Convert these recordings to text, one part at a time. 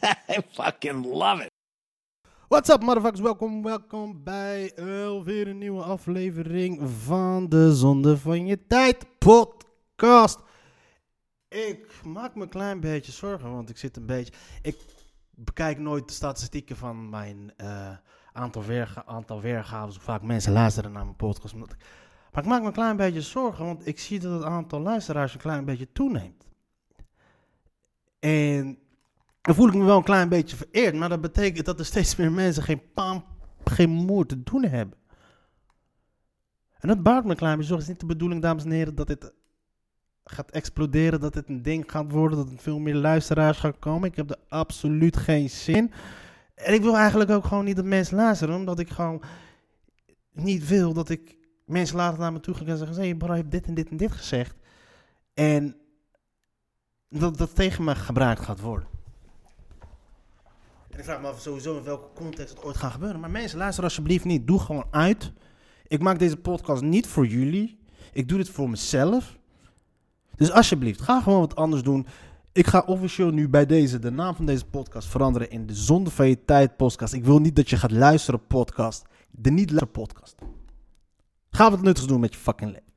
I fucking love it. What's up, motherfuckers? Welkom, welkom bij alweer een nieuwe aflevering van de Zonde van Je Tijd podcast. Ik maak me een klein beetje zorgen, want ik zit een beetje... Ik bekijk nooit de statistieken van mijn eh, aantal, weerga aantal weergaves, hoe vaak mensen luisteren naar mijn podcast. omdat ik- maar ik maak me een klein beetje zorgen, want ik zie dat het aantal luisteraars een klein beetje toeneemt. En dan voel ik me wel een klein beetje vereerd, maar dat betekent dat er steeds meer mensen geen paam, geen moer te doen hebben. En dat baart me een klein beetje. Het is niet de bedoeling, dames en heren, dat dit gaat exploderen, dat dit een ding gaat worden, dat er veel meer luisteraars gaan komen. Ik heb er absoluut geen zin. En ik wil eigenlijk ook gewoon niet dat mensen luisteren, omdat ik gewoon niet wil dat ik mensen later naar me toe ga en zeggen, hé, bro, je hebt dit en dit en dit gezegd. En dat dat tegen me gebruikt gaat worden. Ik vraag me af sowieso in welke context het ooit gaat gebeuren. Maar mensen, luister alsjeblieft niet. Doe gewoon uit. Ik maak deze podcast niet voor jullie. Ik doe dit voor mezelf. Dus alsjeblieft, ga gewoon wat anders doen. Ik ga officieel nu bij deze de naam van deze podcast veranderen in de Zonde van je Tijd podcast. Ik wil niet dat je gaat luisteren podcast. De niet luisteren podcast. Ga wat nuttigs doen met je fucking leven.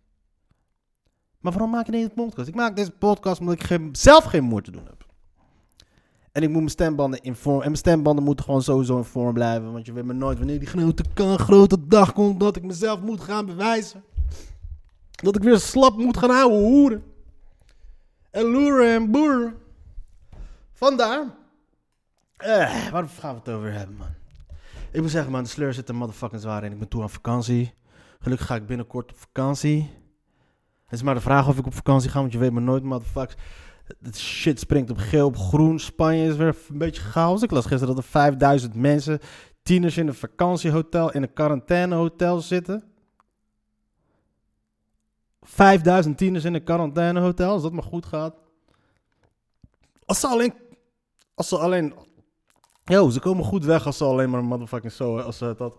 Maar waarom maak je deze podcast? Ik maak deze podcast omdat ik zelf geen moeite te doen heb. En ik moet mijn stembanden in vorm. En mijn stembanden moeten gewoon sowieso in vorm blijven. Want je weet maar nooit wanneer die grote, grote dag komt. Dat ik mezelf moet gaan bewijzen. Dat ik weer slap moet gaan houden hoeren. En loeren en boeren. Vandaar. Eh, waar gaan we het over hebben, man? Ik moet zeggen, man, de sleur zit er motherfucking zwaar in. Ik ben toe aan vakantie. Gelukkig ga ik binnenkort op vakantie. Het is maar de vraag of ik op vakantie ga, want je weet maar nooit, motherfuckers. Shit springt op geel, op groen. Spanje is weer een beetje chaos. Ik las gisteren dat er 5000 mensen, tieners in een vakantiehotel, in een quarantainehotel zitten. 5000 tieners in een quarantainehotel, als dat maar goed gaat. Als ze alleen... Als ze alleen... Yo, ze komen goed weg als ze alleen maar motherfucking zo... Als ze dat...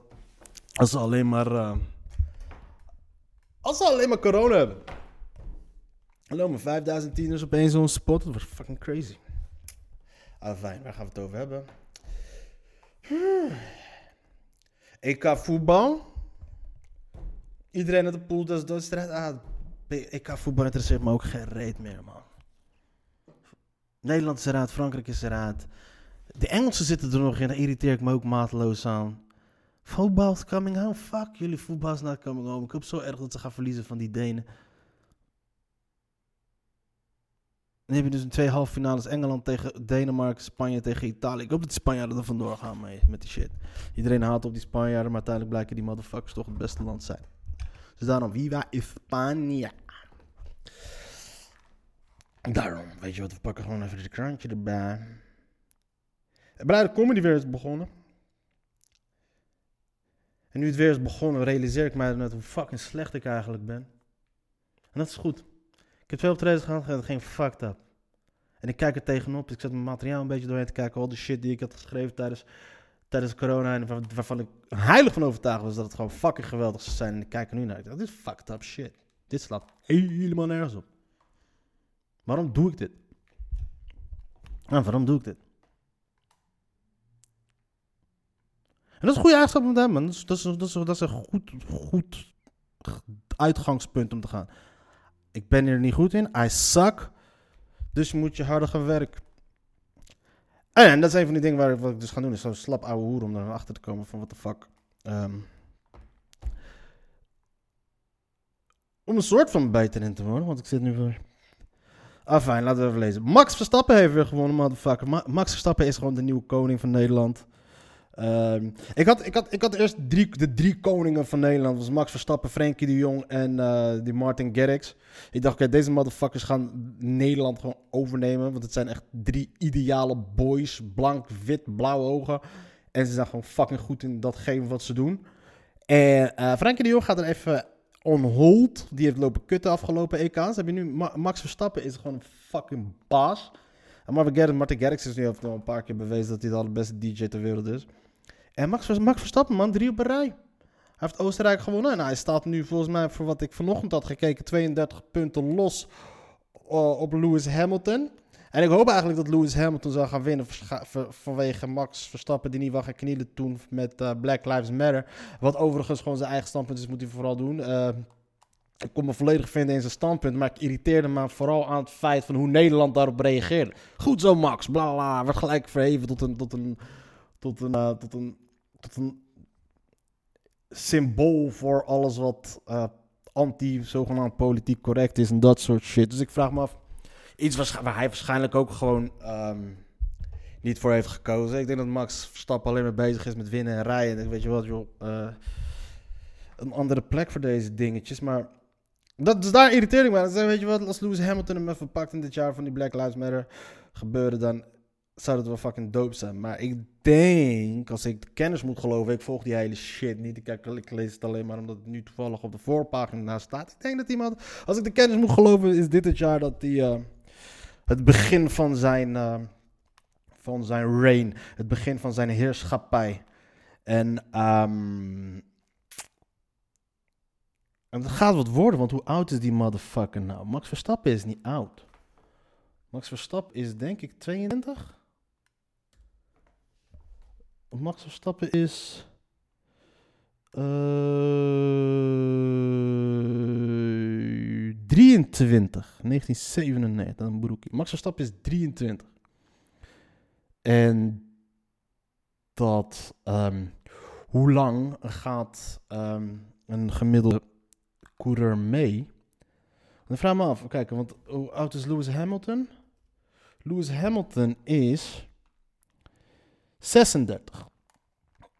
Als ze alleen maar... eh, als ze alleen maar corona hebben. Hallo, maar 5000 tieners op één zo'n spot. Dat was fucking crazy. Ah, fijn. Waar gaan we het over hebben? Hmm. EK voetbal. Iedereen uit de pool, dat is doodstrijd. Ah, EK voetbal interesseert me ook geen reet meer, man. Nederland is eruit, Frankrijk is eruit. De Engelsen zitten er nog in, daar irriteer ik me ook mateloos aan. Voetbal is coming home. Fuck jullie, voetbal is not coming home. Ik hoop zo erg dat ze gaan verliezen van die Denen. Dan heb je dus in twee halve finales Engeland tegen Denemarken, Spanje tegen Italië. Ik hoop dat die Spanjaarden er vandoor gaan mee, met die shit. Iedereen haat op die Spanjaarden, maar uiteindelijk blijken die motherfuckers toch het beste land zijn. Dus daarom, viva España. Daarom, weet je wat, we pakken gewoon even de krantje erbij. Dat comedy weer is begonnen. En nu het weer is begonnen, realiseer ik mij net hoe fucking slecht ik eigenlijk ben. En dat is goed. Ik heb twee optredens gehad, het ging fucked up. En ik kijk er tegenop, ik zet mijn materiaal een beetje doorheen te kijken. Al de shit die ik had geschreven tijdens, tijdens corona. En waar- waarvan ik heilig van overtuigd was dat het gewoon fucking geweldig zou zijn. En ik kijk er nu naar. Dit is fucked up shit. Dit slaat helemaal nergens op. Waarom doe ik dit? Nou, waarom doe ik dit? En dat is een goede eigenschap om te hebben, man. Dat is, dat is, dat is, dat is een goed, goed uitgangspunt om te gaan. Ik ben er niet goed in. I suck. Dus moet je harder gaan werken. En, dat is een van die dingen waar ik, wat ik dus ga doen. Is zo slap ouwe hoer om erachter te komen van wat de fuck. ehm, om een soort van beter in te worden. Want ik zit nu weer... Ah, fijn. Laten we even lezen. Max Verstappen heeft weer gewonnen, motherfucker. Ma- Max Verstappen is gewoon de nieuwe koning van Nederland. Ehm, ik, had, ik, had, ik had eerst drie, de drie koningen van Nederland. Was Max Verstappen, Frenkie de Jong en eh, die Martin Garrix. Ik dacht, oké, deze motherfuckers gaan Nederland gewoon overnemen. Want het zijn echt drie ideale boys. Blank, wit, blauwe ogen. En ze zijn gewoon fucking goed in datgene wat ze doen. En eh Frenkie de Jong gaat er even on hold. Die heeft lopen kutten afgelopen EK's. Heb je nu Ma- Max Verstappen is gewoon een fucking baas. En Martin Garrix, Martin Garrix is nu al een paar keer bewezen dat hij de allerbeste DJ ter wereld is. En Max, Max Verstappen, man, drie op een rij. Hij heeft Oostenrijk gewonnen. En hij staat nu volgens mij, voor wat ik vanochtend had gekeken, 32 punten los eh, op Lewis Hamilton. En ik hoop eigenlijk dat Lewis Hamilton zou gaan winnen vanwege Max Verstappen die niet wou gaan knielen toen met eh, Black Lives Matter. Wat overigens gewoon zijn eigen standpunt is, moet hij vooral doen. Eh, ik kon me volledig vinden in zijn standpunt, maar ik irriteerde me vooral aan het feit van hoe Nederland daarop reageerde. Goed zo Max, bla bla, werd gelijk verheven tot een, tot een, tot een, eh, tot een, tot een symbool voor alles wat eh, anti, zogenaamd politiek correct is en dat soort shit. Dus ik vraag me af, iets waar hij waarschijnlijk ook gewoon ehm, niet voor heeft gekozen. Ik denk dat Max Verstappen alleen maar bezig is met winnen en rijden. En weet je wat, joh, eh, een andere plek voor deze dingetjes. Maar dat, dus daar irriteer ik me aan. Weet je wat, als Lewis Hamilton hem even pakt in dit jaar van die Black Lives Matter gebeuren, dan zou dat wel fucking dope zijn. Maar ik denk, als ik de kennis moet geloven, ik volg die hele shit niet. Ik, lees het alleen maar omdat het nu toevallig op de voorpagina staat. Ik denk dat iemand, als ik de kennis moet geloven, is dit het jaar dat die, eh, het begin van zijn, eh, van zijn reign, het begin van zijn heerschappij. En, ehm en het gaat wat worden, want hoe oud is die motherfucker nou? Max Verstappen is niet oud. Max Verstappen is denk ik 22. Max Verstappen is. eh 23. 1997. Een broekje. Max Verstappen is 23. En dat. ehm, hoe lang gaat ehm, een gemiddelde coureur mee? Dan vraag me af. Kijk, want hoe oud is Lewis Hamilton? Lewis Hamilton is 36.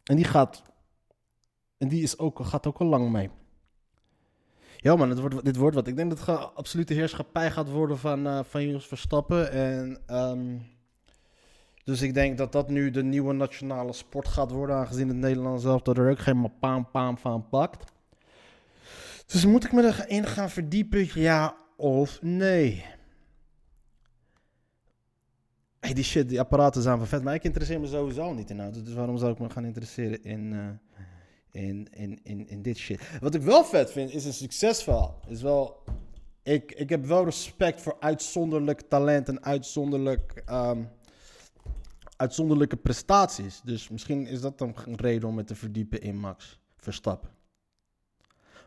En die gaat. En die is ook, gaat ook al lang mee. Ja, man, het wordt, dit wordt wat. Ik denk dat het absolute heerschappij gaat worden van, eh van Jos Verstappen. En. ehm, dus ik denk dat dat nu de nieuwe nationale sport gaat worden. Aangezien het Nederlands zelf er ook geen paam paam van pakt. Dus moet ik me erin gaan verdiepen? Ja of nee? Hey, die shit, die apparaten zijn van vet. Maar ik interesseer me sowieso niet in auto's. Dus waarom zou ik me gaan interesseren in, eh, in, in, in, in dit shit? Wat ik wel vet vind, is een succesverhaal. Is wel... Ik, ik heb wel respect voor uitzonderlijk talent en uitzonderlijk, ehm, uitzonderlijke prestaties. Dus misschien is dat dan een reden om me te verdiepen in Max Verstappen.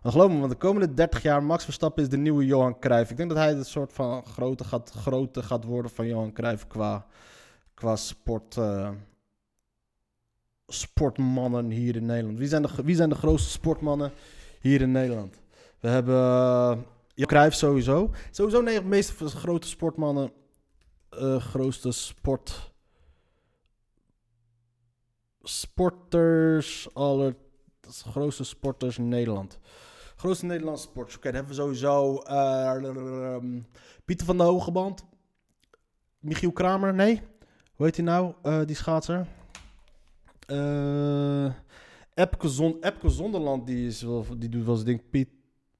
Maar geloof me, want de komende 30 jaar, Max Verstappen is de nieuwe Johan Cruijff. Ik denk dat hij het soort van grote gaat, grote gaat worden van Johan Cruijff qua, qua sport, eh, sportmannen hier in Nederland. Wie zijn, de, wie zijn de grootste sportmannen hier in Nederland? We hebben uh, Johan Cruijff sowieso. Sowieso nee, de meeste grote sportmannen, eh, grootste sport... Sporters, aller grootste sporters in Nederland. Grootste Nederlandse sporters. Oké, dan hebben we sowieso uh, Pieter van der Hogeband. Michiel Kramer, nee. Hoe heet hij nou, uh, die schaatser? Uh, Epke, Zon, Epke Zonderland, die, is wel, die doet wel eens ding. Piet,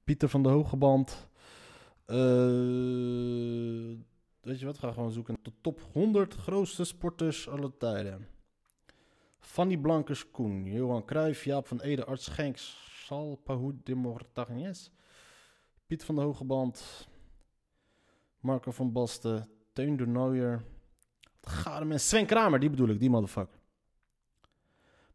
Pieter van der Hogeband. Uh, weet je wat, ga gewoon zoeken. De top 100 grootste sporters aller tijden. Fanny Blankers Koen, Johan Cruijff, Jaap van Ede, Arts Schenks, Sal Pahoud de Mortagnes, Piet van de Hogeband, Marco van Basten, Teun de Nooier, Gadem Sven Kramer, die bedoel ik, die motherfucker.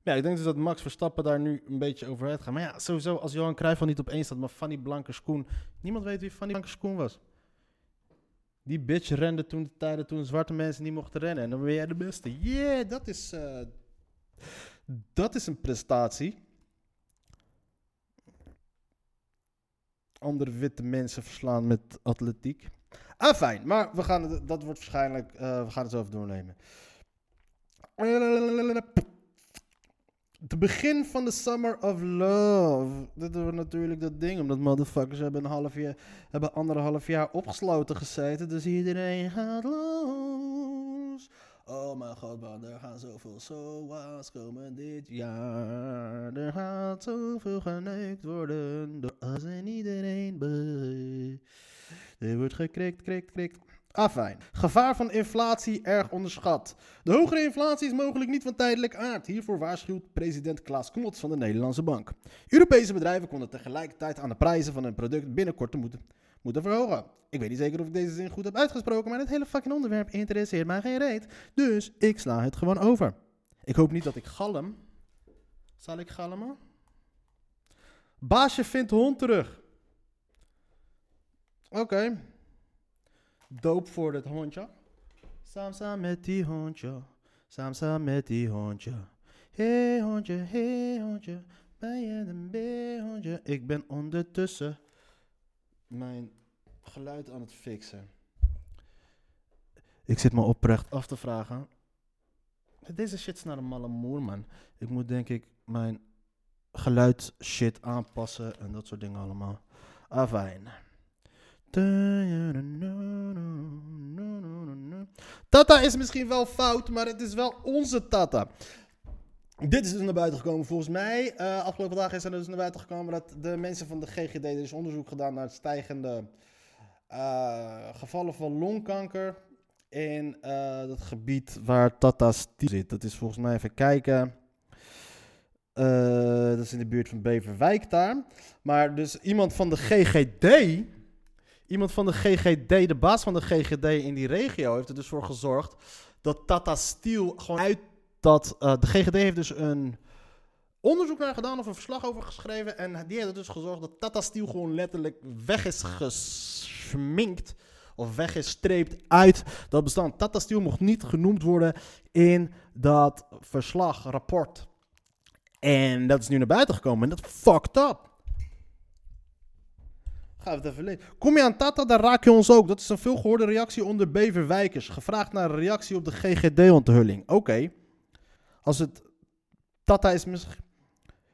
Ja, ik denk dus dat Max Verstappen daar nu een beetje overheen gaat. Maar ja, sowieso, als Johan Cruijff al niet op één staat, maar Fanny Blankers Koen, niemand weet wie Fanny Blankers Koen was. Die bitch rende toen de tijden toen zwarte mensen niet mochten rennen. En dan ben jij de beste. Yeah, dat is... Uh, dat is een prestatie. Andere witte mensen verslaan met atletiek. Ah, fijn. Maar we gaan het, dat wordt waarschijnlijk... Uh, we gaan het zo even doornemen. Het begin van de Summer of Love. Dat was natuurlijk dat ding, omdat motherfuckers hebben een half jaar, hebben anderhalf jaar opgesloten gezeten. Dus iedereen gaat los. Oh mijn god, man, er gaan zoveel SOA's komen dit jaar. Er gaat zoveel geneukt worden door alles en iedereen. Er wordt gekrikt, krikt, krikt. Afijn. Gevaar van inflatie erg onderschat. De hogere inflatie is mogelijk niet van tijdelijk aard. Hiervoor waarschuwt president Klaas Knot van de Nederlandse Bank. Europese bedrijven konden tegelijkertijd aan de prijzen van hun product binnenkort te moeten, moeten verhogen. Ik weet niet zeker of ik deze zin goed heb uitgesproken, maar het hele fucking onderwerp interesseert mij geen reet. Dus ik sla het gewoon over. Ik hoop niet dat ik galm. Zal ik galmen? Baasje vindt hond terug. Oké. Doop voor het hondje. Saam met die hondje. Saam met die hondje. Hey hondje, hey hondje. Ben je een beehondje? Ik ben ondertussen mijn geluid aan het fixen. Ik zit me oprecht af te vragen. Deze shit is naar een malle moer, man. Ik moet denk ik mijn geluidsshit aanpassen en dat soort dingen allemaal. Afijn. Tata is misschien wel fout, maar het is wel onze Tata. Dit is dus naar buiten gekomen volgens mij. Uh, afgelopen dagen is er dus naar buiten gekomen dat de mensen van de GGD... Er is onderzoek gedaan naar het stijgende uh, gevallen van longkanker... in uh, dat gebied waar Tata zit. Dat is volgens mij even kijken... dat is in de buurt van Beverwijk daar. Maar dus iemand van de GGD iemand van de GGD, de baas van de GGD in die regio, heeft er dus voor gezorgd dat Tata Steel gewoon uit dat. Uh, de GGD heeft dus een onderzoek naar gedaan of een verslag over geschreven. En die heeft dus gezorgd dat Tata Steel gewoon letterlijk weg is gesminkt. Of weggestreept uit dat bestand. Tata Steel mocht niet genoemd worden in dat verslag, rapport. En dat is nu naar buiten gekomen. En dat fucked up. Ga het even lezen. Kom je aan Tata, dan raak je ons ook. Dat is een veelgehoorde reactie onder Beverwijkers. Gevraagd naar een reactie op de GGD-onthulling. Oké. Als het Tata is misschien...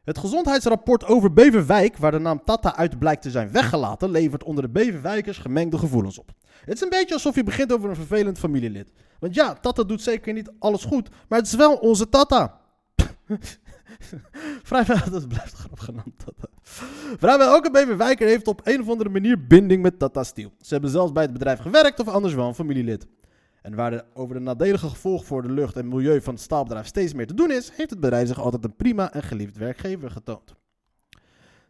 Het gezondheidsrapport over Beverwijk, waar de naam Tata uit blijkt te zijn weggelaten, levert onder de Beverwijkers gemengde gevoelens op. Het is een beetje alsof je begint over een vervelend familielid. Want ja, Tata doet zeker niet alles goed, maar het is wel onze Tata. Vrijwel, dat blijft grappig genoemd. Tata. Vrijwel elke Beverwijker heeft op een of andere manier binding met Tata Steel. Ze hebben zelfs bij het bedrijf gewerkt of anders wel een familielid. En waar er over de nadelige gevolgen voor de lucht en milieu van het staalbedrijf steeds meer te doen is, heeft het bedrijf zich altijd een prima en geliefd werkgever getoond.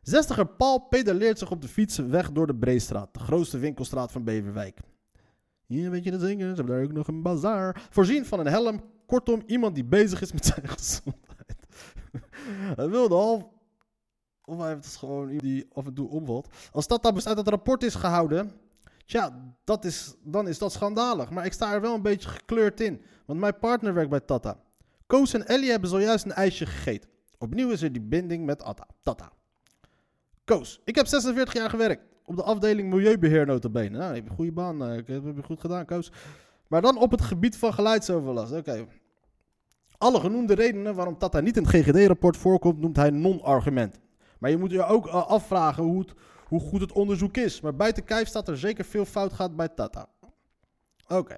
Zestiger Paul pedaleert zich op de fiets weg door de Breestraat, de grootste winkelstraat van Beverwijk. Hier weet je de zingen, ze hebben daar ook nog een bazaar. Voorzien van een helm, kortom iemand die bezig is met zijn gezondheid. Hij wilde half of hij heeft het gewoon die af en toe omvalt. Als dat dan uit het rapport is gehouden, tja, dat is, dan is dat schandalig. Maar ik sta er wel een beetje gekleurd in, want mijn partner werkt bij Tata. Koos en Ellie hebben zojuist een ijsje gegeten. Opnieuw is er die binding met Atta, Tata. Koos, ik heb 46 jaar gewerkt. Op de afdeling Milieubeheer notabene. Nou, heb je een goede baan. Uh, heb je goed gedaan, Koos. Maar dan op het gebied van geluidsoverlast. Oké. Alle genoemde redenen waarom Tata niet in het GGD-rapport voorkomt, noemt hij non-argument. Maar je moet je ook uh, afvragen hoe, het, hoe goed het onderzoek is. Maar buiten kijf staat er zeker veel fout gaat bij Tata. Oké.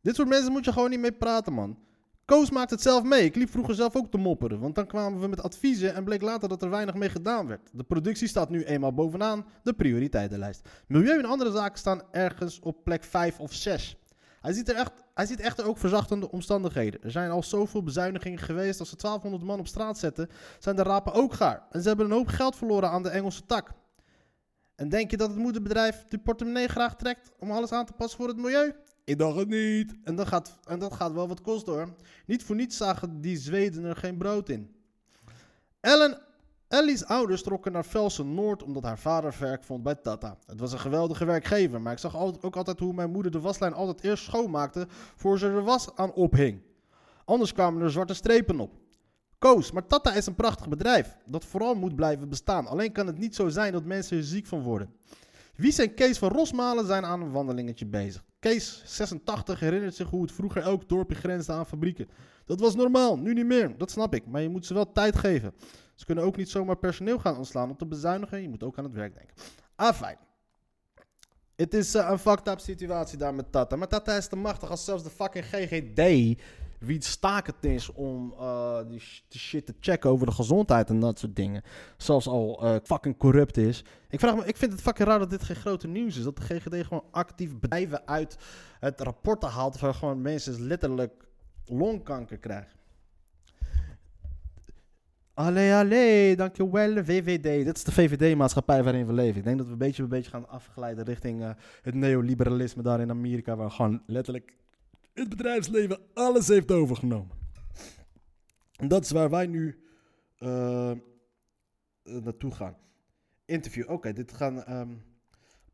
Dit soort mensen moet je gewoon niet mee praten, man. Koos maakt het zelf mee. Ik liep vroeger zelf ook te mopperen. Want dan kwamen we met adviezen en bleek later dat er weinig mee gedaan werd. De productie staat nu eenmaal bovenaan de prioriteitenlijst. Milieu en andere zaken staan ergens op plek 5 of 6. Hij ziet, er echt, hij ziet echter ook verzachtende omstandigheden. Er zijn al zoveel bezuinigingen geweest. Als ze 1200 man op straat zetten, zijn de rapen ook gaar. En ze hebben een hoop geld verloren aan de Engelse tak. En denk je dat het moederbedrijf de portemonnee graag trekt om alles aan te passen voor het milieu? Ik dacht het niet. En dat gaat, en dat gaat wel wat kosten hoor. Niet voor niets zagen die Zweden er geen brood in. Ellen Ellie's ouders trokken naar Velsen Noord omdat haar vader werk vond bij Tata. Het was een geweldige werkgever, maar ik zag ook altijd hoe mijn moeder de waslijn altijd eerst schoonmaakte voor ze er was aan ophing. Anders kwamen er zwarte strepen op. Koos, maar Tata is een prachtig bedrijf dat vooral moet blijven bestaan. Alleen kan het niet zo zijn dat mensen er ziek van worden. Wies en Kees van Rosmalen zijn aan een wandelingetje bezig. Kees 86 herinnert zich hoe het vroeger elk dorpje grensde aan fabrieken. Dat was normaal, nu niet meer. Dat snap ik. Maar je moet ze wel tijd geven. Ze kunnen ook niet zomaar personeel gaan ontslaan om te bezuinigen. Je moet ook aan het werk denken. Ah, fijn. Het is eh, een fucked up situatie daar met Tata. Maar Tata is te machtig als zelfs de fucking GGD wie staak het is om uh, die, die, shit te checken over de gezondheid en dat soort dingen. Zelfs al uh, fucking corrupt is. Ik, vraag me, ik vind het fucking raar dat dit geen grote nieuws is. Dat de GGD gewoon actief bedrijven uit het rapport haalt. Waar gewoon mensen letterlijk longkanker krijgen. Allee, allee, dankjewel VVD. Dit is de VVD-maatschappij waarin we leven. Ik denk dat we een beetje een beetje gaan afgeleiden richting uh, het neoliberalisme daar in Amerika. Waar gewoon letterlijk het bedrijfsleven alles heeft overgenomen. En dat is waar wij nu uh, naartoe gaan. Interview. Oké, dit gaan. Um,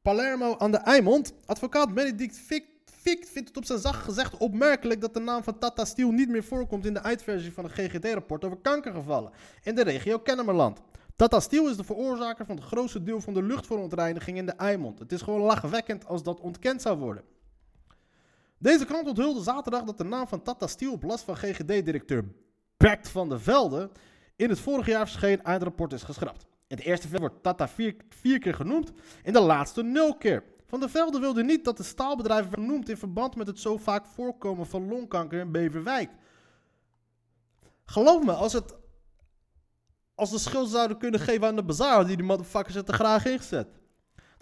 Palermo aan de Eimond. Advocaat Benedict Fick, Fick vindt het op zijn zacht gezegd opmerkelijk dat de naam van Tata Steel niet meer voorkomt in de eindversie van een GGD-rapport over kankergevallen in de regio Kennemerland. Tata Steel is de veroorzaker van het grootste deel van de luchtverontreiniging in de Eimond. Het is gewoon lachwekkend als dat ontkend zou worden. Deze krant onthulde zaterdag dat de naam van Tata Steel op last van GGD-directeur Bert van der Velde in het vorig jaar verscheen eindrapport is geschrapt. In het eerste wordt Tata vier, keer genoemd, in de laatste nul keer. Van der Velde wilde niet dat de staalbedrijven werden genoemd in verband met het zo vaak voorkomen van longkanker in Beverwijk. Geloof me, als, het, als de schuld zouden kunnen geven aan de bazaar, die die motherfuckers het er graag ingezet.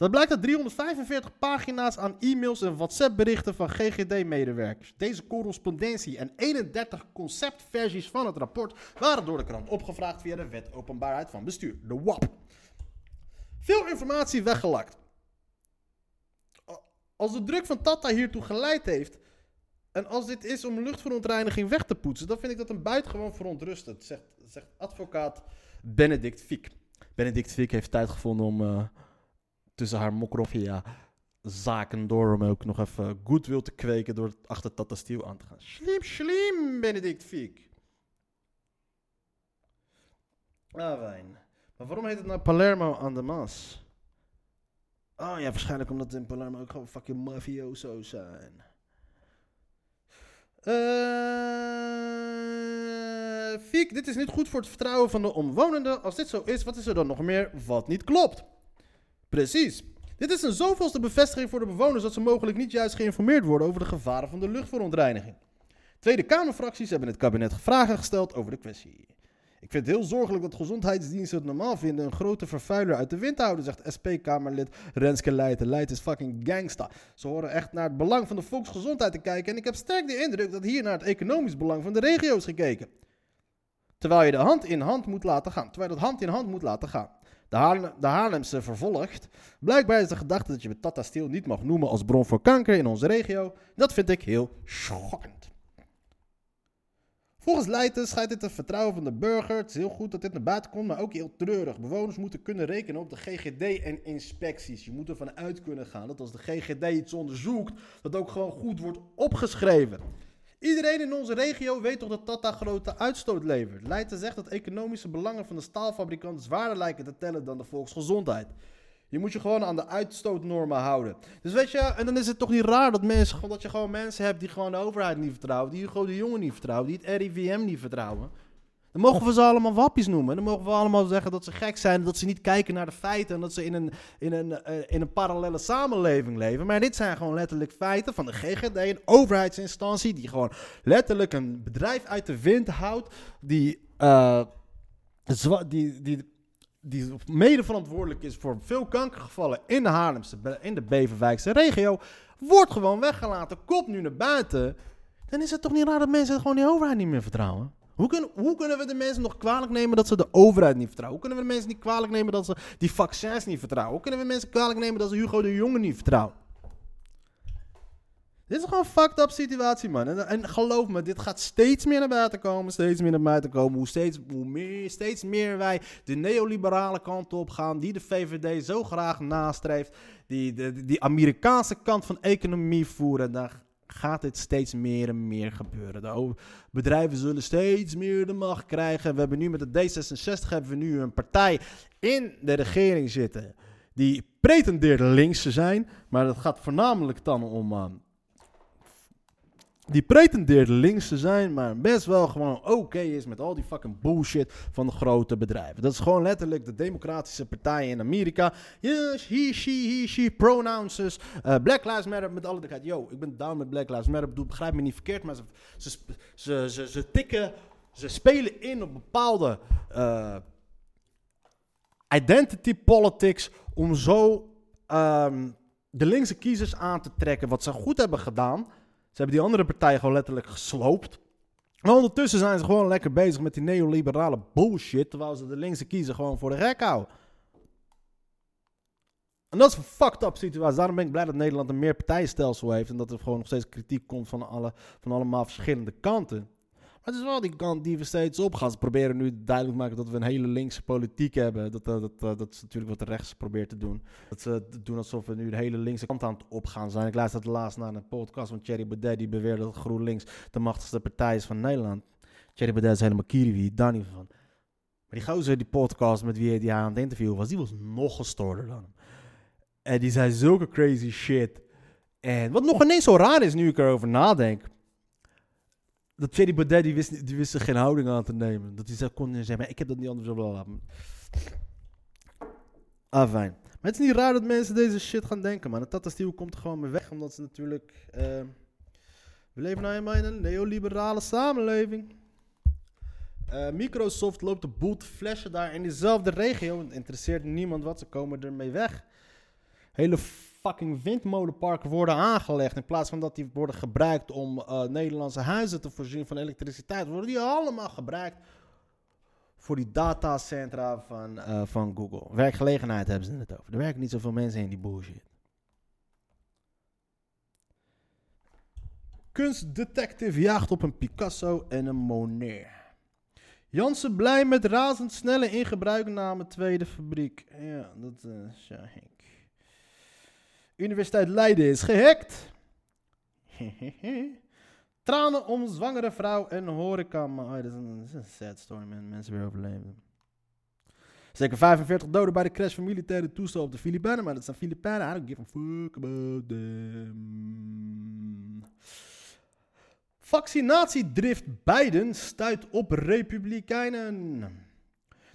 Dat blijkt uit 345 pagina's aan e-mails en WhatsApp-berichten van GGD-medewerkers. Deze correspondentie en 31 conceptversies van het rapport waren door de krant opgevraagd via de Wet Openbaarheid van Bestuur, de WAP. Veel informatie weggelakt. Als de druk van Tata hiertoe geleid heeft, en als dit is om luchtverontreiniging weg te poetsen, dan vind ik dat een buitengewoon verontrustend, zegt, zegt advocaat Benedict Fiek. Benedict Fiek heeft tijd gevonden om. Uh, tussen haar Mokrofia zaken door om ook nog even goed wil te kweken door achter Tata Steel aan te gaan. Slim, slim, Benedict Fiek. Ah, wijn. Maar waarom heet het nou Palermo aan de Maas? Oh ja, waarschijnlijk omdat in Palermo ook gewoon fucking mafioso's zijn. Uh, Fiek, dit is niet goed voor het vertrouwen van de omwonenden. Als dit zo is, wat is er dan nog meer wat niet klopt? Precies. Dit is een zoveelste bevestiging voor de bewoners dat ze mogelijk niet juist geïnformeerd worden over de gevaren van de luchtverontreiniging. Tweede Kamerfracties hebben het kabinet vragen gesteld over de kwestie. Ik vind het heel zorgelijk dat gezondheidsdiensten het normaal vinden een grote vervuiler uit de wind te houden, zegt SP-Kamerlid Renske Leijten. Leijten is fucking gangsta. Ze horen echt naar het belang van de volksgezondheid te kijken en ik heb sterk de indruk dat hier naar het economisch belang van de regio is gekeken. Terwijl je de hand in hand moet laten gaan. Terwijl dat hand in hand moet laten gaan de, Haarlem, de Haarlemse vervolgt. Blijkbaar is de gedachte dat je Tata Steel niet mag noemen als bron voor kanker in onze regio. Dat vind ik heel schokkend. Volgens Leijten scheidt dit het vertrouwen van de burger. Het is heel goed dat dit naar buiten komt, maar ook heel treurig. Bewoners moeten kunnen rekenen op de GGD en inspecties. Je moet ervan uit kunnen gaan dat als de GGD iets onderzoekt, dat ook gewoon goed wordt opgeschreven. Iedereen in onze regio weet toch dat Tata grote uitstoot levert. Leijten zegt dat economische belangen van de staalfabrikanten zwaarder lijken te tellen dan de volksgezondheid. Je moet je gewoon aan de uitstootnormen houden. Dus weet je, en dan is het toch niet raar dat, mensen, dat je gewoon mensen hebt die gewoon de overheid niet vertrouwen, die Hugo de Jonge niet vertrouwen, die het RIVM niet vertrouwen. Dan mogen we ze allemaal wappies noemen. Dan mogen we allemaal zeggen dat ze gek zijn, dat ze niet kijken naar de feiten en dat ze in een, in een, uh, in een parallele samenleving leven. Maar dit zijn gewoon letterlijk feiten van de GGD, een overheidsinstantie die gewoon letterlijk een bedrijf uit de wind houdt, die, uh, die, die, die mede verantwoordelijk is voor veel kankergevallen in de Haarlemse, in de Beverwijkse regio, wordt gewoon weggelaten, komt nu naar buiten. Dan is het toch niet raar dat mensen gewoon die overheid niet meer vertrouwen? Hoe, kunnen, we de mensen nog kwalijk nemen dat ze de overheid niet vertrouwen? Hoe kunnen we de mensen niet kwalijk nemen dat ze die vaccins niet vertrouwen? Hoe kunnen we mensen kwalijk nemen dat ze Hugo de Jonge niet vertrouwen? Dit is gewoon een fucked up situatie, man. En, en, geloof me, dit gaat steeds meer naar buiten komen. Steeds meer naar buiten komen. Hoe steeds, hoe meer, steeds meer wij de neoliberale kant op gaan. Die de VVD zo graag nastreeft. Die de, die Amerikaanse kant van economie voeren. Daar gaat dit steeds meer en meer gebeuren. De bedrijven zullen steeds meer de macht krijgen. We hebben nu met de D66 hebben we nu een partij in de regering zitten die pretendeert links te zijn, maar dat gaat voornamelijk dan om uh, die pretendeert links te zijn, maar best wel gewoon oké is met al die fucking bullshit van de grote bedrijven. Dat is gewoon letterlijk de democratische partijen in Amerika. Yes, he, she, he, she, pronouns. Uh, Black Lives Matter met alle duidelijkheid. Yo, ik ben down met Black Lives Matter. Bedoel, begrijp me niet verkeerd, maar ze, ze, ze, ze, tikken, ze spelen in op bepaalde uh, identity politics om zo um, de linkse kiezers aan te trekken. Wat ze goed hebben gedaan ze hebben die andere partijen gewoon letterlijk gesloopt. Maar ondertussen zijn ze gewoon lekker bezig met die neoliberale bullshit. Terwijl ze de linkse kiezer gewoon voor de gek houden. En dat is een fucked up situatie. Daarom ben ik blij dat Nederland een meer partijenstelsel heeft. En dat er gewoon nog steeds kritiek komt van, alle, van allemaal verschillende kanten. Maar het is wel die kant die we steeds opgaan. Ze proberen nu duidelijk te maken dat we een hele linkse politiek hebben. Dat, dat, dat, dat is natuurlijk wat de rechts probeert te doen. Dat ze doen alsof we nu de hele linkse kant aan het opgaan zijn. Ik luisterde laatst naar een podcast van Thierry Baudet. Die beweerde dat GroenLinks de machtigste partij is van Nederland. Thierry Baudet is helemaal kiriwi, daar niet van. Maar die gozer, die podcast met wie hij aan het interview was, die was nog gestoorder dan hem. En die zei zulke crazy shit. En wat nog ineens zo raar is nu ik erover nadenk dat Thierry Baudet, die wist, die wist er geen houding aan te nemen. Dat hij zei, kon zeggen, maar ik heb dat niet anders willen Ah, fijn. Maar het is niet raar dat mensen deze shit gaan denken, man. Het Tata Steel komt er gewoon mee weg, omdat ze natuurlijk... Uh, we leven nou in een neoliberale samenleving. Uh, Microsoft loopt de boel te flashen daar in diezelfde regio. Het interesseert niemand wat, ze komen ermee weg. Hele fucking windmolenparken worden aangelegd. In plaats van dat die worden gebruikt om uh, Nederlandse huizen te voorzien van elektriciteit, worden die allemaal gebruikt voor die datacentra van, uh, van Google. Werkgelegenheid hebben ze het over. Er werken niet zoveel mensen in die bullshit. Kunstdetective jaagt op een Picasso en een Monet. Jansen blij met razendsnelle ingebruikname tweede fabriek. Ja, dat is uh, ja, Universiteit Leiden is gehackt. Tranen om zwangere vrouw en horeca. Oh, dat, is een, dat, is een, sad story, man. Mensen weer overleven. Zeker 45 doden bij de crash van militaire toestel op de Filipijnen. Maar dat zijn Filipijnen. I don't give a fuck about them. Vaccinatiedrift Biden stuit op republikeinen.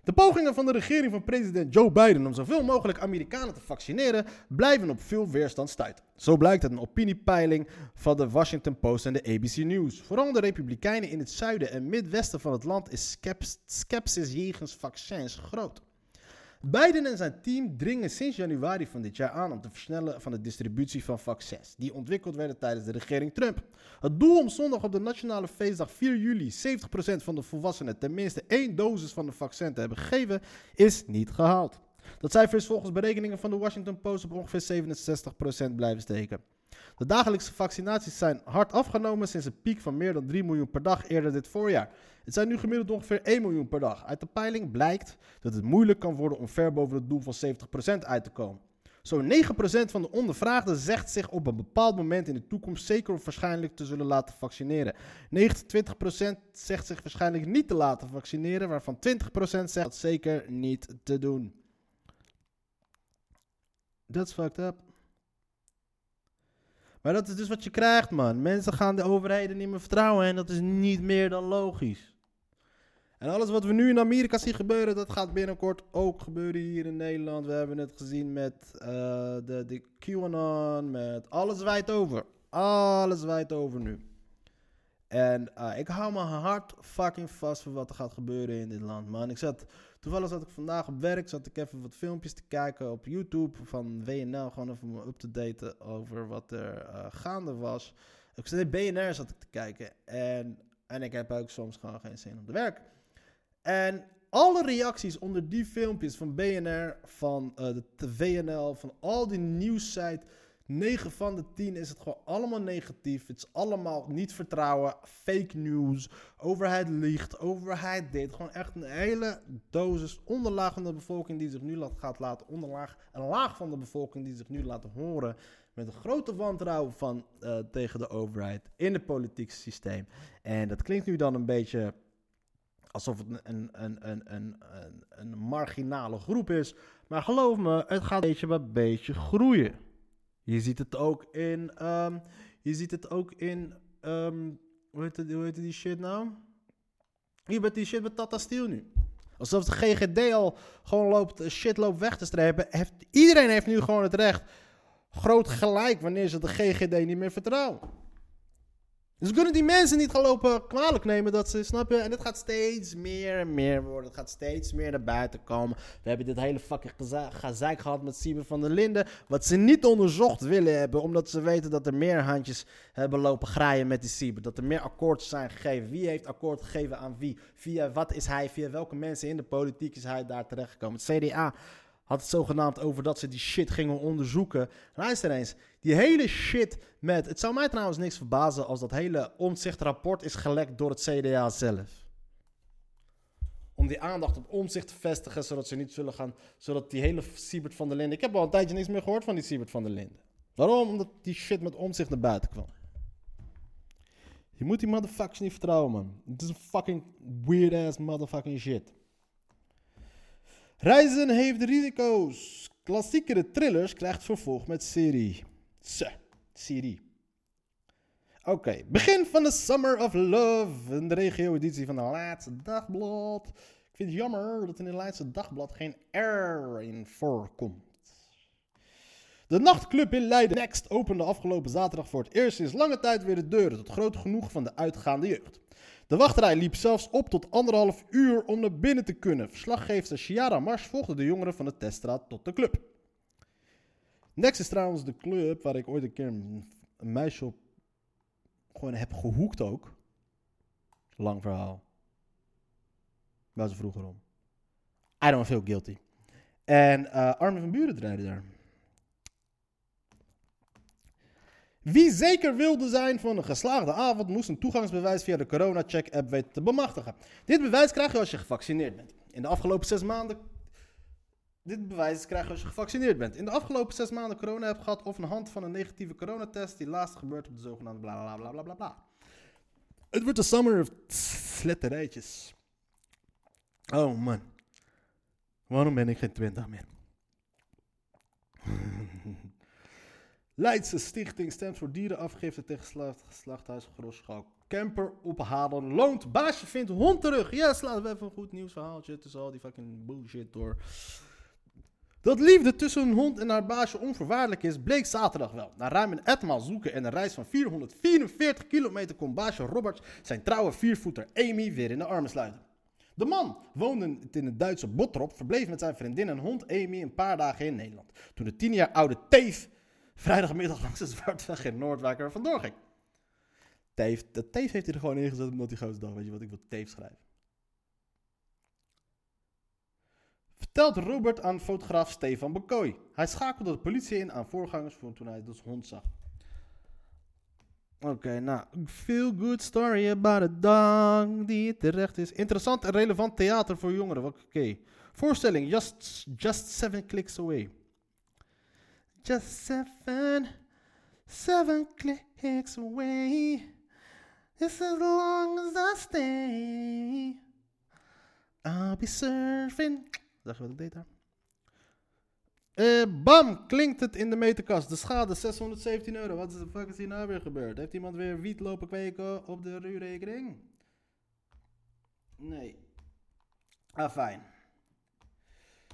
De pogingen van de regering van president Joe Biden om zoveel mogelijk Amerikanen te vaccineren blijven op veel weerstand stuiten. Zo blijkt uit een opiniepeiling van de Washington Post en de ABC News. Vooral de Republikeinen in het zuiden en midwesten van het land is skepsis jegens vaccins groot. Biden en zijn team dringen sinds januari van dit jaar aan om te versnellen van de distributie van vaccins, die ontwikkeld werden tijdens de regering Trump. Het doel om zondag op de nationale feestdag 4 juli 70% van de volwassenen tenminste één dosis van de vaccin te hebben gegeven, is niet gehaald. Dat cijfer is volgens berekeningen van de Washington Post op ongeveer 67% blijven steken. De dagelijkse vaccinaties zijn hard afgenomen sinds een piek van meer dan 3 miljoen per dag eerder dit voorjaar. Het zijn nu gemiddeld ongeveer 1 miljoen per dag. Uit de peiling blijkt dat het moeilijk kan worden om ver boven het doel van 70% uit te komen. Zo'n 9% van de ondervraagden zegt zich op een bepaald moment in de toekomst zeker of waarschijnlijk te zullen laten vaccineren. 29% zegt zich waarschijnlijk niet te laten vaccineren, waarvan 20% zegt dat zeker niet te doen. That's fucked up. Maar dat is dus wat je krijgt, man. Mensen gaan de overheden niet meer vertrouwen en dat is niet meer dan logisch. En alles wat we nu in Amerika zien gebeuren, dat gaat binnenkort ook gebeuren hier in Nederland. We hebben het gezien met uh, de, de QAnon, met alles wijd over. Alles wijd over nu. En uh, ik hou mijn hart fucking vast voor wat er gaat gebeuren in dit land, man. Ik zat, toevallig zat ik vandaag op werk, zat ik even wat filmpjes te kijken op YouTube van WNL. Gewoon even me up te daten over wat er uh, gaande was. Ik zat in BNR zat ik te kijken en, en ik heb ook soms gewoon geen zin om te werken. En alle reacties onder die filmpjes van BNR, van uh, de WNL, van al die nieuwssites 9 van de 10 is het gewoon allemaal negatief. Het is allemaal niet vertrouwen, fake news, overheid liegt, overheid dit. Gewoon echt een hele dosis onderlaag van de bevolking die zich nu gaat laten onderlaag. Een laag van de bevolking die zich nu laat horen met een grote wantrouwen van, uh, tegen de overheid in het politieke systeem. En dat klinkt nu dan een beetje alsof het een, een, een, een, een, een marginale groep is. Maar geloof me, het gaat beetje bij beetje groeien. Je ziet het ook in, um, je ziet het ook in ehm, hoe, heet het, hoe heet die shit nou? Hier met die shit met Tata Steel nu. Alsof de GGD al gewoon loopt, eh, shit loopt weg te strepen. Heeft, iedereen heeft nu gewoon het recht. Groot gelijk wanneer ze de GGD niet meer vertrouwen. Dus we kunnen die mensen niet gaan lopen kwalijk nemen dat ze, snap je? En het gaat steeds meer en meer worden. Het gaat steeds meer naar buiten komen. We hebben dit hele fucking gezeik gehad met Sieber van der Linden. Wat ze niet onderzocht willen hebben, omdat ze weten dat er meer handjes hebben lopen graaien met die Sieber. Dat er meer akkoorden zijn gegeven. Wie heeft akkoord gegeven aan wie? Via wat is hij? Via welke mensen in de politiek is hij daar terechtgekomen? Het CDA had het zogenaamd over dat ze die shit gingen onderzoeken. Luister eens, die hele shit met... Het zou mij trouwens niks verbazen als dat hele omzichtrapport is gelekt door het CDA zelf. Om die aandacht op omzicht te vestigen, zodat ze niet zullen gaan... Zodat die hele Siebert van der Linden... Ik heb al een tijdje niks meer gehoord van die Siebert van der Linden. Waarom? Omdat die shit met omzicht naar buiten kwam. Je moet die motherfuckers niet vertrouwen, man. Het is een fucking weird-ass motherfucking shit. Reizen heeft risico's. Klassiekere thrillers krijgt vervolg met serie. Serie. Oké, begin van de Summer of Love. De regio-editie van de laatste dagblad. Ik vind het jammer dat in het laatste dagblad geen R in voorkomt. De nachtclub in Leiden Next opende afgelopen zaterdag voor het eerst sinds lange tijd weer de deuren. Tot groot genoeg van de uitgaande jeugd. De wachtrij liep zelfs op tot anderhalf uur om naar binnen te kunnen. Verslaggever Chiara Mars volgde de jongeren van de teststraat tot de club. Next is trouwens de club waar ik ooit een keer een, meisje op gewoon heb gehoekt ook. Lang verhaal. Waar ze vroeger om. I don't feel guilty. En eh Armin van Buren draaide daar. Wie zeker wilde zijn van een geslaagde avond, moest een toegangsbewijs via de corona-check-app weten te bemachtigen. Dit bewijs krijg je als je gevaccineerd bent. In de afgelopen zes maanden. Dit bewijs krijg je als je gevaccineerd bent. In de afgelopen zes maanden corona hebt gehad of een hand van een negatieve coronatest die laatst gebeurt op de zogenaamde bla bla bla bla bla. Het wordt de summer of sletterijtjes. Oh man. Waarom ben ik geen 20 meer? Leidse Stichting stemt voor dierenafgifte tegen slacht, slachthuis Grosschouw. Camper ophalen loont. Baasje vindt hond terug. Yes, laten we even een goed nieuwsverhaaltje tussen al die fucking bullshit door. Dat liefde tussen een hond en haar baasje onvoorwaardelijk is, bleek zaterdag wel. Na ruim een etmaal zoeken en een reis van 444 kilometer kon baasje Robert zijn trouwe viervoeter Amy weer in de armen sluiten. De man woonde in het Duitse Bottrop, verbleef met zijn vriendin en hond Amy een paar dagen in Nederland. Toen de tien jaar oude Teef vrijdagmiddag langs de Zwartweg in Noordwijk er vandoor ging. Teef, dat Teef heeft hij er gewoon ingezet omdat hij goos dacht, weet je wat, ik wil Teef schrijven. Vertelt Robert aan fotograaf Stefan Bekooi. Hij schakelde de politie in aan voorgangers voor toen hij de hond zag. Oké, nou, feel good story about a dog die terecht is. Interessant en relevant theater voor jongeren. Oké. Voorstelling, just, just seven clicks away. Just seven, seven clicks away. It's as long as I stay. I'll be surfing. Zeg je wat ik deed daar? Eh, bam, klinkt het in de meterkast. De schade 617 euro. Wat de fuck is hier nou weer gebeurd? Heeft iemand weer wiet lopen kweken op de ruurrekening? Nee. Ah, fijn.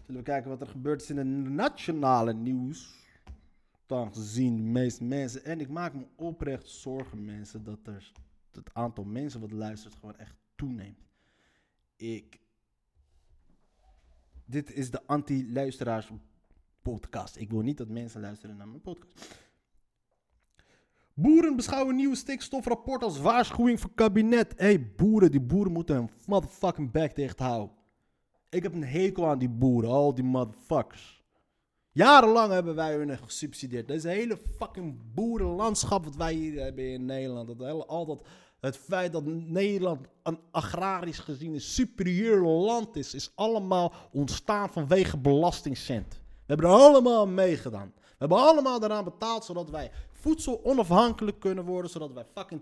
Zullen we kijken wat er gebeurd is in het nationale nieuws. Dan gezien meeste mensen. En ik maak me oprecht zorgen, mensen, dat er het aantal mensen wat luistert gewoon echt toeneemt. Ik. Dit is de anti-luisteraars podcast. Ik wil niet dat mensen luisteren naar mijn podcast. Boeren beschouwen nieuwe stikstofrapport als waarschuwing voor kabinet. Hé, hey, boeren, die boeren moeten hun motherfucking bek dicht houden. Ik heb een hekel aan die boeren, al die motherfuckers. Jarenlang hebben wij hun gesubsidieerd. Deze hele fucking boerenlandschap wat wij hier hebben in Nederland. Dat hele, altijd het feit dat Nederland een agrarisch gezien een superieur land is, is allemaal ontstaan vanwege belastingcent. We hebben er allemaal aan meegedaan. We hebben allemaal eraan betaald zodat wij voedsel onafhankelijk kunnen worden, zodat wij fucking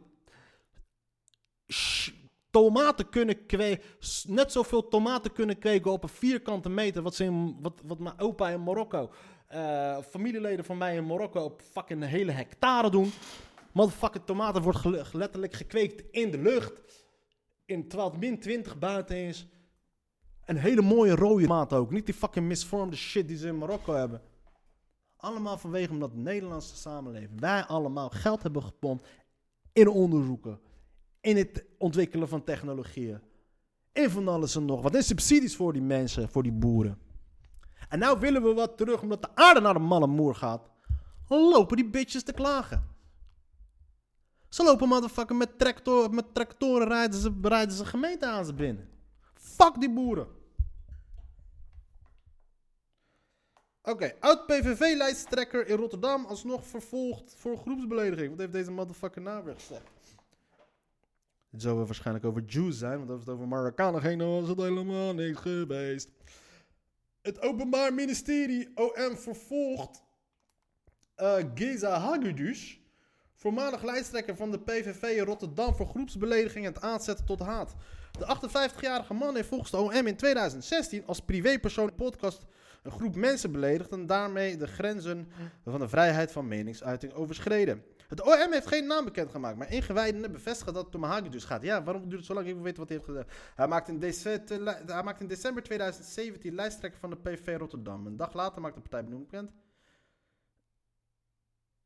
tomaten kunnen kweken, net zoveel tomaten kunnen kweken op een vierkante meter, wat, ze in, wat, wat mijn opa in Marokko, eh, familieleden van mij in Marokko op fucking hele hectare doen. Motherfucking tomaten wordt letterlijk gekweekt in de lucht. In, terwijl het min 20 buiten is. Een hele mooie rode tomaat ook. Niet die fucking misvormde shit die ze in Marokko hebben. Allemaal vanwege omdat de Nederlandse samenleving, wij allemaal geld hebben gepompt in onderzoeken. In het ontwikkelen van technologieën. In van alles en nog wat. En subsidies voor die mensen, voor die boeren. En nou willen we wat terug omdat de aarde naar de malle moer gaat. Lopen die bitches te klagen. Ze lopen motherfucker met, tractor, met tractoren rijden ze, rijden ze gemeente aan ze binnen. Fuck die boeren. Oké, oud-PVV-lijsttrekker in Rotterdam alsnog vervolgd voor groepsbelediging. Wat heeft deze motherfucker nou weer gezegd? Het zou waarschijnlijk over Jews zijn, want als het over Marokkanen ging, dan was het helemaal niks geweest. Het Openbaar Ministerie OM vervolgt eh Geza Hagedus, voormalig lijsttrekker van de PVV in Rotterdam voor groepsbelediging en het aanzetten tot haat. De 58-jarige man heeft volgens de OM in 2016 als privépersoon in podcast een groep mensen beledigd en daarmee de grenzen van de vrijheid van meningsuiting overschreden. Het OM heeft geen naam bekendgemaakt, maar ingewijden bevestigen dat het om Hagedus gaat. Ja, waarom duurt het zo lang? Ik wil weten wat hij heeft gedaan. Hij maakt in, december, hij maakt in december 2017 lijsttrekker van de PV Rotterdam. Een dag later maakt de partij benoemd bekend.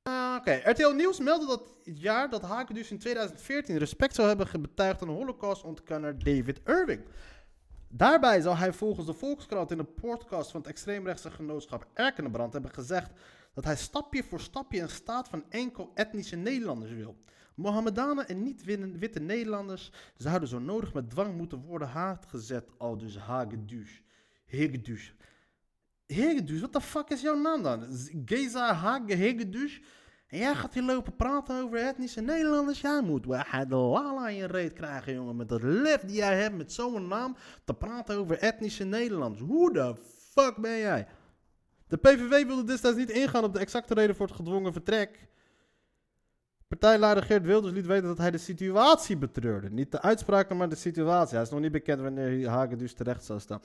Ah, Oké, RTL Nieuws meldde dat het jaar dat Hagedus in 2014 respect zou hebben betuigd aan Holocaust-ontkenner David Irving. Daarbij zou hij volgens de Volkskrant in de podcast van het extreemrechtse genootschap Erkenbrand hebben gezegd dat hij stapje voor stapje een staat van enkel etnische Nederlanders wil. Mohammedanen en niet-witte Nederlanders zouden zo nodig met dwang moeten worden haatgezet, al dus Hagedus. Hegedus. Hegedus, wat de fuck is jouw naam dan? Geza Hage? En jij gaat hier lopen praten over etnische Nederlanders? Jij moet de lala in je reet krijgen, jongen. Met dat lef die jij hebt met zo'n naam te praten over etnische Nederlanders. Hoe de fuck ben jij? De PVV wilde destijds niet ingaan op de exacte reden voor het gedwongen vertrek. Partijleider Geert Wilders liet weten dat hij de situatie betreurde. Niet de uitspraken, maar de situatie. Hij is nog niet bekend wanneer Hagedus terecht zou staan.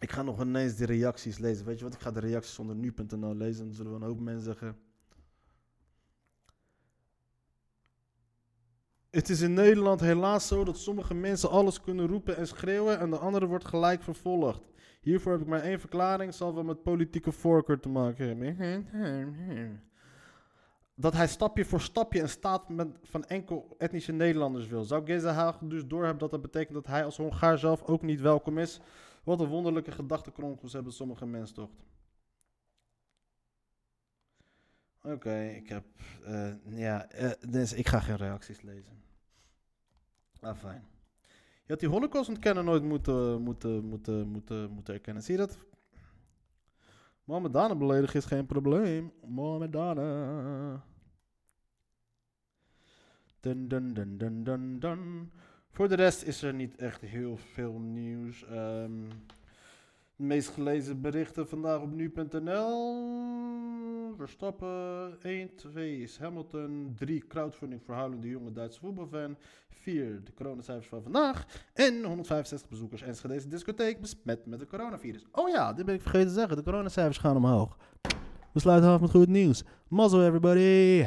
Ik ga nog ineens de reacties lezen. Weet je wat? Ik ga de reacties onder nu.nl lezen. Dan zullen we een hoop mensen zeggen. Het is in Nederland helaas zo dat sommige mensen alles kunnen roepen en schreeuwen en de andere wordt gelijk vervolgd. Hiervoor heb ik maar één verklaring, zal wel met politieke voorkeur te maken hebben. Dat hij stapje voor stapje een staat met, van enkel etnische Nederlanders wil. Zou Hagen dus doorhebben dat dat betekent dat hij als Hongaar zelf ook niet welkom is? Wat een wonderlijke gedachtenkronkels hebben sommige mensen toch. Oké, ik heb. eh, ja, eh, dus ik ga geen reacties lezen. Ah, fijn. Je had die holocaust ontkennen nooit moeten, moeten, moeten, moeten, moeten erkennen. Zie je dat? Mohammedanen beledigen is geen probleem. Mohammedanen. Dun, dun, dun, dun, dun, dun. Voor de rest is er niet echt heel veel nieuws. Ehm, de meest gelezen berichten vandaag op nu.nl. Verstappen 1, 2 is Hamilton, 3 crowdfunding voor Haaland de jonge Duitse voetbalfan, 4 de coronacijfers van vandaag en 165 bezoekers Enschede discotheek besmet met het coronavirus. Oh ja, dit ben ik vergeten te zeggen, de coronacijfers gaan omhoog. We sluiten af met goed nieuws. Mazzel everybody!